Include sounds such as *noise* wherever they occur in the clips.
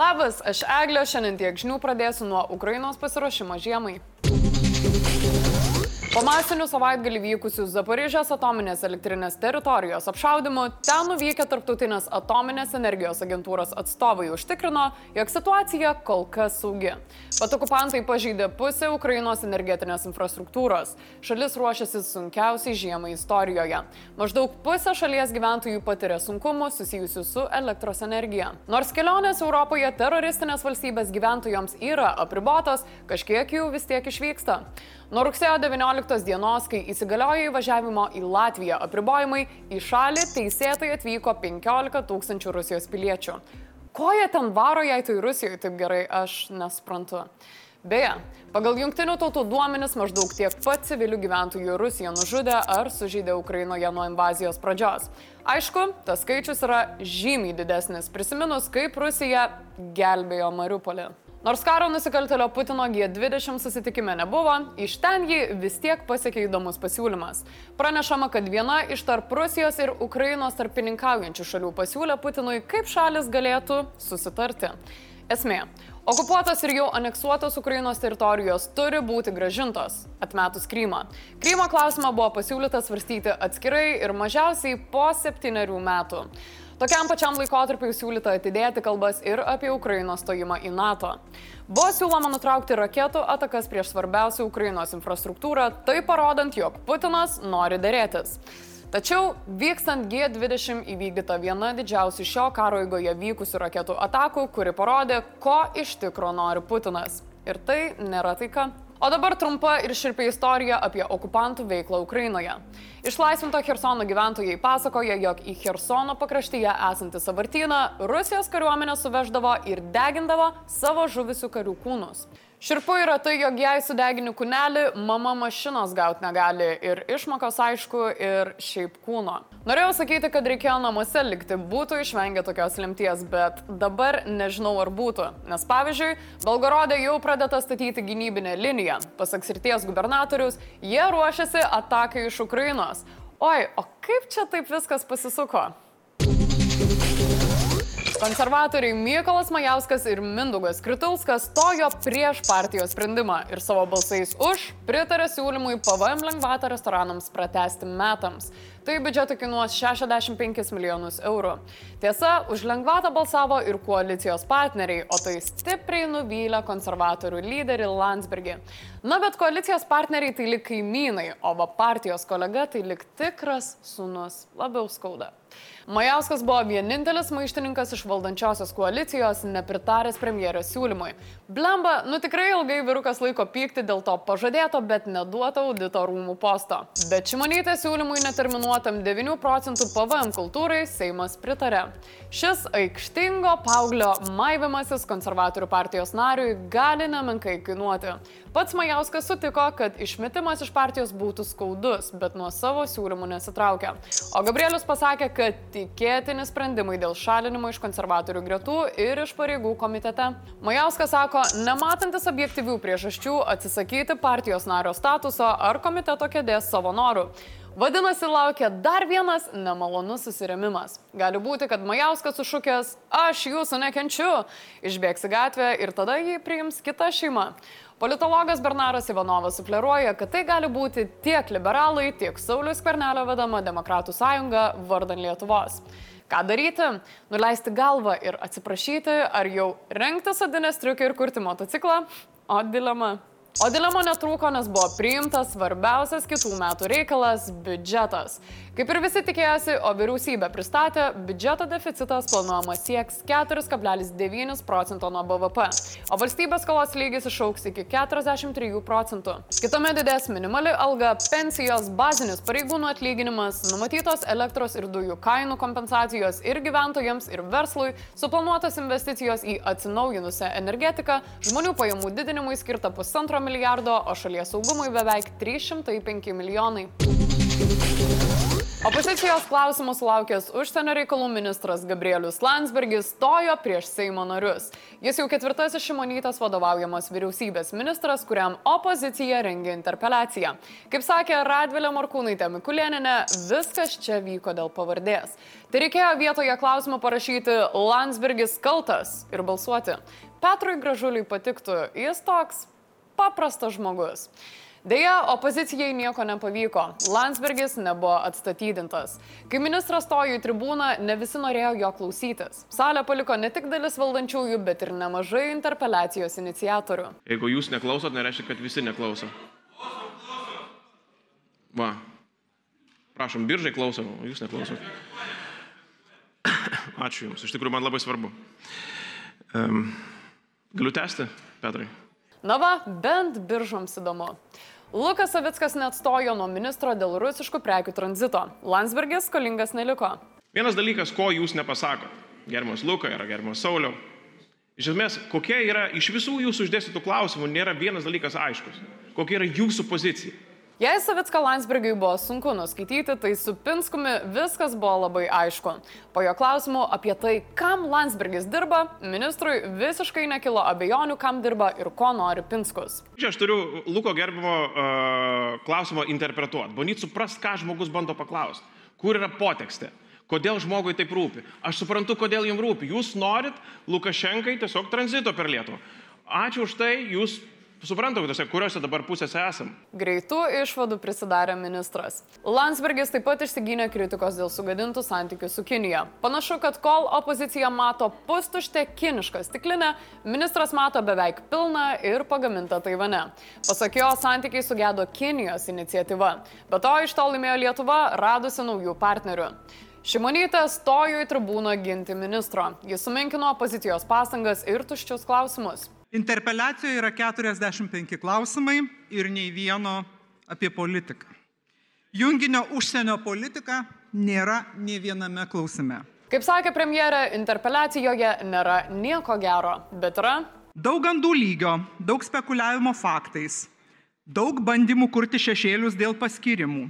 Labas, aš Eglė, šiandien tiek žinių pradėsiu nuo Ukrainos pasiruošimo žiemai. Po masinių savaitgalį vykusių Zaporižės atominės elektrinės teritorijos apšaudimų, ten nuvykę tarptautinės atominės energijos agentūros atstovai užtikrino, jog situacija kol kas saugi. Pat okupantai pažeidė pusę Ukrainos energetinės infrastruktūros. Šalis ruošiasi sunkiausiai žiemai istorijoje. Maždaug pusė šalies gyventojų patiria sunkumų susijusių su elektros energija. Nors kelionės Europoje teroristinės valstybės gyventojams yra apribotos, kažkiek jų vis tiek išvyksta. Nuo rugsėjo 19 dienos, kai įsigaliojo įvažiavimo į Latviją apribojimai, į šalį teisėtai atvyko 15 tūkstančių Rusijos piliečių. Ko jie ten varo, jei tai Rusijoje taip gerai, aš nesprantu. Beje, pagal jungtinių tautų duomenis maždaug tiek pat civilių gyventojų Rusija nužudė ar sužydė Ukrainoje nuo invazijos pradžios. Aišku, tas skaičius yra žymiai didesnis, prisiminus, kaip Rusija gelbėjo Mariupolį. Nors karo nusikaltelio Putino G20 susitikime nebuvo, iš ten jį vis tiek pasiekė įdomus pasiūlymas. Pranešama, kad viena iš tarp Rusijos ir Ukrainos tarpininkaujančių šalių pasiūlė Putinui, kaip šalis galėtų susitarti. Esmė. Okupuotos ir jau aneksuotos Ukrainos teritorijos turi būti gražintos, atmetus Krymą. Krymo klausimą buvo pasiūlyta svarstyti atskirai ir mažiausiai po septyniarių metų. Tokiam pačiam laikotarpiu siūlyta atidėti kalbas ir apie Ukrainos stojimą į NATO. Buvo siūloma nutraukti raketų atakas prieš svarbiausią Ukrainos infrastruktūrą, tai parodant, jog Putinas nori dėrėtis. Tačiau vykstant G20 įvykdyta viena didžiausių šio karo eigoje vykusių raketų atakų, kuri parodė, ko iš tikro nori Putinas. Ir tai nėra taika. O dabar trumpa ir širpia istorija apie okupantų veiklą Ukrainoje. Išlaisvinto Hersono gyventojai pasakoja, jog į Hersono pakraštyje esantį savartyną Rusijos kariuomenė suveždavo ir degindavo savo žuvisių karių kūnus. Širpu yra tai, jog jei sudegini kūnelį, mama mašinos gauti negali ir išmokos aišku, ir šiaip kūno. Norėjau sakyti, kad reikėjo namuose likti, būtų išvengę tokios lemties, bet dabar nežinau ar būtų. Nes pavyzdžiui, Belgorodė jau pradėta statyti gynybinę liniją. Pasak srities gubernatorius, jie ruošiasi atakai iš Ukrainos. Oi, o kaip čia taip viskas pasisuko? Konservatoriai Mykolas Majauskas ir Mindaugas Kritulskas stojo prieš partijos sprendimą ir savo balsais už pritarė siūlymui PVM lengvatą restoranams pratesti metams. Tai biudžetui kainuos 65 milijonus eurų. Tiesa, už lengvatą balsavo ir koalicijos partneriai, o tai stipriai nuvylė konservatorių lyderį Landsbergį. Na, bet koalicijos partneriai tai lik kaimynai, o va partijos kolega tai lik tikras sunus. Labiau skauda. Majauskas buvo vienintelis maištininkas iš valdančiosios koalicijos, nepritaręs premjerės siūlymui. Blemba, nu tikrai ilgai virukas laiko pykti dėl to pažadėto, bet neduoto audito rūmų posto. Bet šimonytė siūlymui neterminuotam 9 procentų PVM kultūrai Seimas pritarė. Šis aikštingo paauglio maivimasis konservatorių partijos nariui gali nemenkai kainuoti. Pats Majauskas sutiko, kad išmetimas iš partijos būtų skaudus, bet nuo savo siūlymų nesitraukia. O Gabrielius pasakė, kad tikėtini sprendimai dėl šalinimo iš konservatorių gretų ir iš pareigų komitete. Majauskas sako, nematantis objektyvių priežasčių atsisakyti partijos nario statuso ar komiteto kėdės savo norų. Vadinasi, laukia dar vienas nemalonus susiremimas. Gali būti, kad Majauskas sušūkęs, aš jūsų nekenčiu, išbėgs į gatvę ir tada jį priims kita šeima. Politologas Bernaras Ivanovas sufleruoja, kad tai gali būti tiek liberalai, tiek Saulis Kvernelio vedama Demokratų sąjunga vardan Lietuvos. Ką daryti? Nuleisti galvą ir atsiprašyti, ar jau rengti sadinės triukai ir kurti motociklą? O dilema. O dilema netrūko, nes buvo priimtas svarbiausias kitų metų reikalas - biudžetas. Kaip ir visi tikėjosi, o vyriausybė pristatė, biudžeto deficitas planuojamas sieks 4,9 procento nuo BVP, o valstybės skolos lygis išauks iki 43 procentų. Kitame didės minimali alga, pensijos, bazinis pareigūnų atlyginimas, numatytos elektros ir dujų kainų kompensacijos ir gyventojams, ir verslui, suplanuotos investicijos į atsinaujinusią energetiką, žmonių pajamų didinimui skirta pusantro milijardo, o šalies saugumui beveik 305 milijonai. Opozicijos klausimų sulaukęs užsienio reikalų ministras Gabrielius Landsbergis stojo prieš Seimo narius. Jis jau ketvirtasis Šimonytas vadovaujamas vyriausybės ministras, kuriam opozicija rengia interpeliaciją. Kaip sakė Radvilė Morkūnaitė Mikulėninė, viskas čia vyko dėl pavardės. Tai reikėjo vietoje klausimą parašyti Landsbergis kaltas ir balsuoti. Petrui Gražuliui patiktų, jis toks paprastas žmogus. Deja, opozicijai nieko nepavyko. Landsbergis nebuvo atstatydintas. Kai ministras stojo į tribūną, ne visi norėjo jo klausytis. Salę paliko ne tik dalis valdančiųjų, bet ir nemažai interpeliacijos iniciatorių. Jeigu jūs neklausot, nereiškia, kad visi neklauso. Va. Prašom, biržai klausom, o jūs neklausot. Ačiū Jums, iš tikrųjų man labai svarbu. Um, galiu tęsti, Petrai? Na va, bent biržoms įdomu. Lukas Savickas net stojo nuo ministro dėl rusiškų prekių tranzito. Landsbergis skolingas neliko. Vienas dalykas, ko jūs nepasakot, gerbiamas Luka ir gerbiamas Sauliau. Iš esmės, kokia yra iš visų jūsų uždėstytų klausimų, nėra vienas dalykas aiškus. Kokia yra jūsų pozicija. Jei Savicką Landsbergiui buvo sunku nuskaityti, tai su Pinskumi viskas buvo labai aišku. Po jo klausimų apie tai, kam Landsbergis dirba, ministrui visiškai nekilo abejonių, kam dirba ir ko nori Pinskus. Čia aš turiu Luko gerbimo uh, klausimą interpretuoti, bandyti suprasti, ką žmogus bando paklausti. Kur yra potekstė? Kodėl žmogui taip rūpi? Aš suprantu, kodėl jums rūpi. Jūs norit Lukašenkai tiesiog tranzito per Lietuvą. Ačiū už tai, jūs Suprantate, tose, kuriuose dabar pusėse esam. Greitų išvadų prisidarė ministras. Landsbergis taip pat išsigynė kritikos dėl sugadintų santykių su Kinija. Panašu, kad kol opozicija mato pustuštę kinišką stiklinę, ministras mato beveik pilną ir pagamintą Taivane. Pasak jo, santykiai sugedo Kinijos iniciatyva. Be to iš to laimėjo Lietuva, radusi naujų partnerių. Šimonytė stojo į tribūną ginti ministro. Jis sumenkino opozicijos pastangas ir tuščius klausimus. Interpeliacijoje yra 45 klausimai ir nei vieno apie politiką. Junginio užsienio politika nėra nei viename klausime. Kaip sakė premjerė, interpeliacijoje nėra nieko gero, bet yra daug gandų lygio, daug spekuliavimo faktais, daug bandymų kurti šešėlius dėl paskirimų,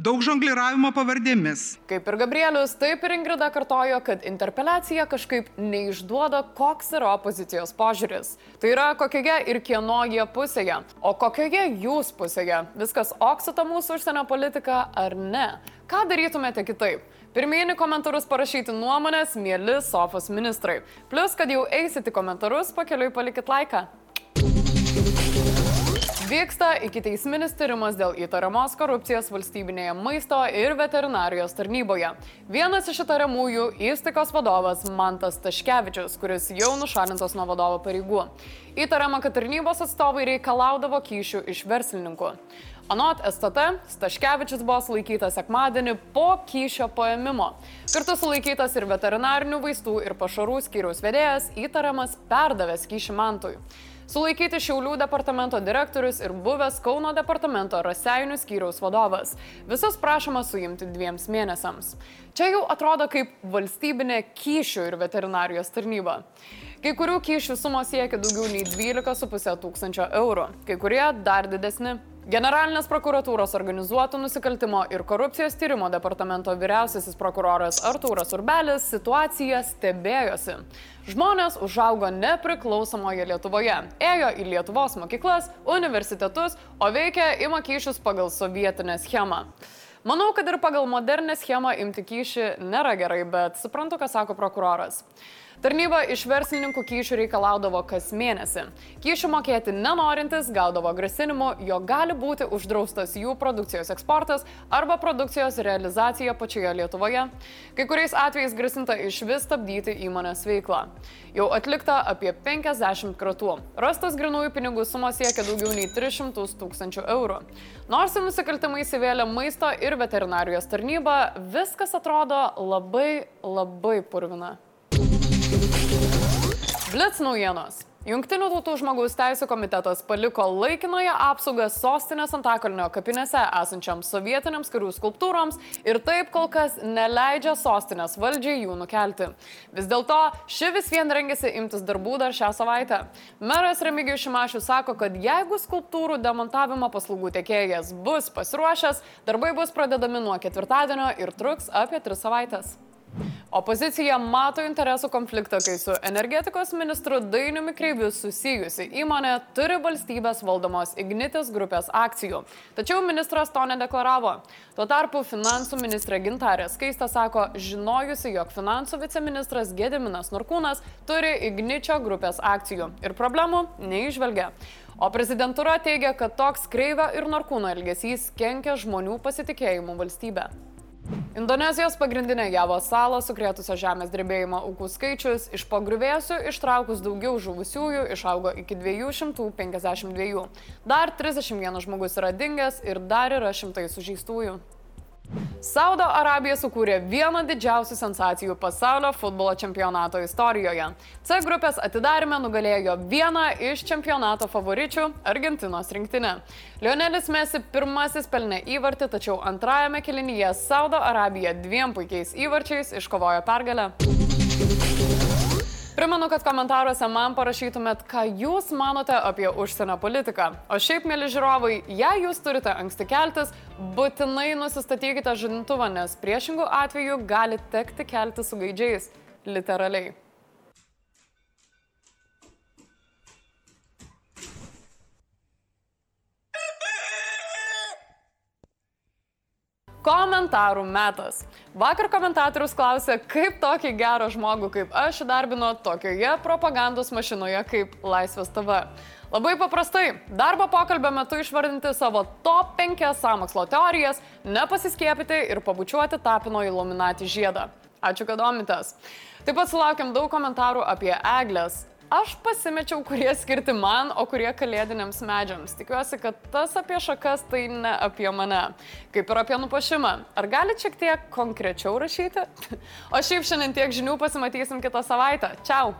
Daug žongliravimo pavardėmis. Kaip ir Gabrielius, taip ir Ingrida kartojo, kad interpeliacija kažkaip neišduoda, koks yra opozicijos požiūris. Tai yra kokioje ir kieno jie pusėje. O kokioje jūs pusėje? Viskas oksito mūsų užsienio politika ar ne? Ką darytumėte kitaip? Pirmieji komentarus parašyti nuomonės, mėly Sofos ministrai. Plus, kad jau eisite komentarus, pakeliui palikit laiką. Vyksta iki teisminis tyrimas dėl įtariamos korupcijos valstybinėje maisto ir veterinarijos tarnyboje. Vienas iš įtariamųjų įstaigos vadovas Mantas Taškevičius, kuris jau nušalintas nuo vadovo pareigų. Įtariama, kad tarnybos atstovai reikalaudavo kyšių iš verslininkų. Anot STT, Staškevičius buvo sulaikytas sekmadienį po kyšio paėmimo. Kartu sulaikytas ir veterinarinių vaistų ir pašarų skyriaus vedėjas įtariamas perdavęs kyšį mantui. Sulaikyti Šiaulių departamento direktorius ir buvęs Kauno departamento Raseinių skyriaus vadovas. Visus prašoma suimti dviems mėnesiams. Čia jau atrodo kaip valstybinė kyšių ir veterinarijos tarnyba. Kai kurių kyšių sumos siekia daugiau nei 12,5 tūkstančio eurų, kai kurie dar didesni. Generalinės prokuratūros organizuotų nusikaltimo ir korupcijos tyrimo departamento vyriausiasis prokuroras Artūras Urbelis situaciją stebėjosi. Žmonės užaugo nepriklausomoje Lietuvoje, ėjo į Lietuvos mokyklas, universitetus, o veikia ima kyšius pagal sovietinę schemą. Manau, kad ir pagal modernę schemą imti kyšį nėra gerai, bet suprantu, ką sako prokuroras. Tarnyba iš verslininkų kyšių reikalaudavo kas mėnesį. Kyšių mokėti nenorintis gaudavo grasinimų, jog gali būti uždraustas jų produkcijos eksportas arba produkcijos realizacija pačioje Lietuvoje. Kai kuriais atvejais grasinta iš vis stabdyti įmonės veiklą. Jau atlikta apie 50 kratų. Rastas grinųjų pinigų suma siekia daugiau nei 300 tūkstančių eurų. Nors į nusikaltimą įsivėlė maisto ir veterinarijos tarnyba, viskas atrodo labai, labai purvina. Blitz naujienos. Junktinių tautų žmogaus teisų komitetas paliko laikinoje apsaugą sostinės Antakalnio kapinėse esančiams sovietiniams karių skulptūroms ir taip kol kas neleidžia sostinės valdžiai jų nukelti. Vis dėlto ši vis vien rengiasi imtis darbų dar šią savaitę. Meras Remigijus Šimašius sako, kad jeigu skulptūrų demontavimo paslaugų tiekėjas bus pasiruošęs, darbai bus pradedami nuo ketvirtadienio ir truks apie tris savaitės. Opozicija mato interesų konfliktą, kai su energetikos ministru Dainiumi Kreiviu susijusi įmonė turi valstybės valdomos Ignitis grupės akcijų. Tačiau ministras to nedeklaravo. Tuo tarpu finansų ministrė Gintarė Skaista sako, žinojusi, jog finansų viceministras Gediminas Norkūnas turi Igničio grupės akcijų ir problemų neižvelgia. O prezidentūra teigia, kad toks kreivio ir Norkūno elgesys kenkia žmonių pasitikėjimu valstybė. Indonezijos pagrindinė Javos salą sukrėtusio žemės drebėjimo aukų skaičius iš pogruvėsių ištraukus daugiau žuvusiųjų išaugo iki 252. Dar 31 žmogus yra dingęs ir dar yra šimtai sužeistųjų. Saudo Arabija sukūrė vieną didžiausių sensacijų pasaulio futbolo čempionato istorijoje. C grupės atidarime nugalėjo vieną iš čempionato favoričių - Argentinos rinktinę. Lionelis Messi pirmasis pelnė įvartį, tačiau antrajame kilinyje Saudo Arabija dviem puikiais įvarčiais iškovojo pergalę. Primenu, kad komentaruose man parašytumėt, ką jūs manote apie užsienio politiką. O šiaip, mėly žiūrovai, jei jūs turite anksti keltis, būtinai nusistatykite žinintuvą, nes priešingų atveju gali tekti kelti su gaidžiais. Literaliai. Komentarų metas. Vakar komentatorius klausė, kaip tokį gerą žmogų kaip aš įdarbino tokioje propagandos mašinoje kaip Laisvės TV. Labai paprastai, darbo pokalbio metu išvardinti savo top 5 samokslo teorijas, nepasiskiepyti ir pabučiuoti tapino iluminatį žiedą. Ačiū, kad domitės. Taip pat sulaukėm daug komentarų apie eglės, Aš pasimečiau, kurie skirti man, o kurie kalėdiniams medžiams. Tikiuosi, kad tas apie šakas tai ne apie mane. Kaip ir apie nupašimą. Ar galite šiek tiek konkrečiau rašyti? *laughs* O šiaip šiandien tiek žinių pasimatysim kitą savaitę. Čiau!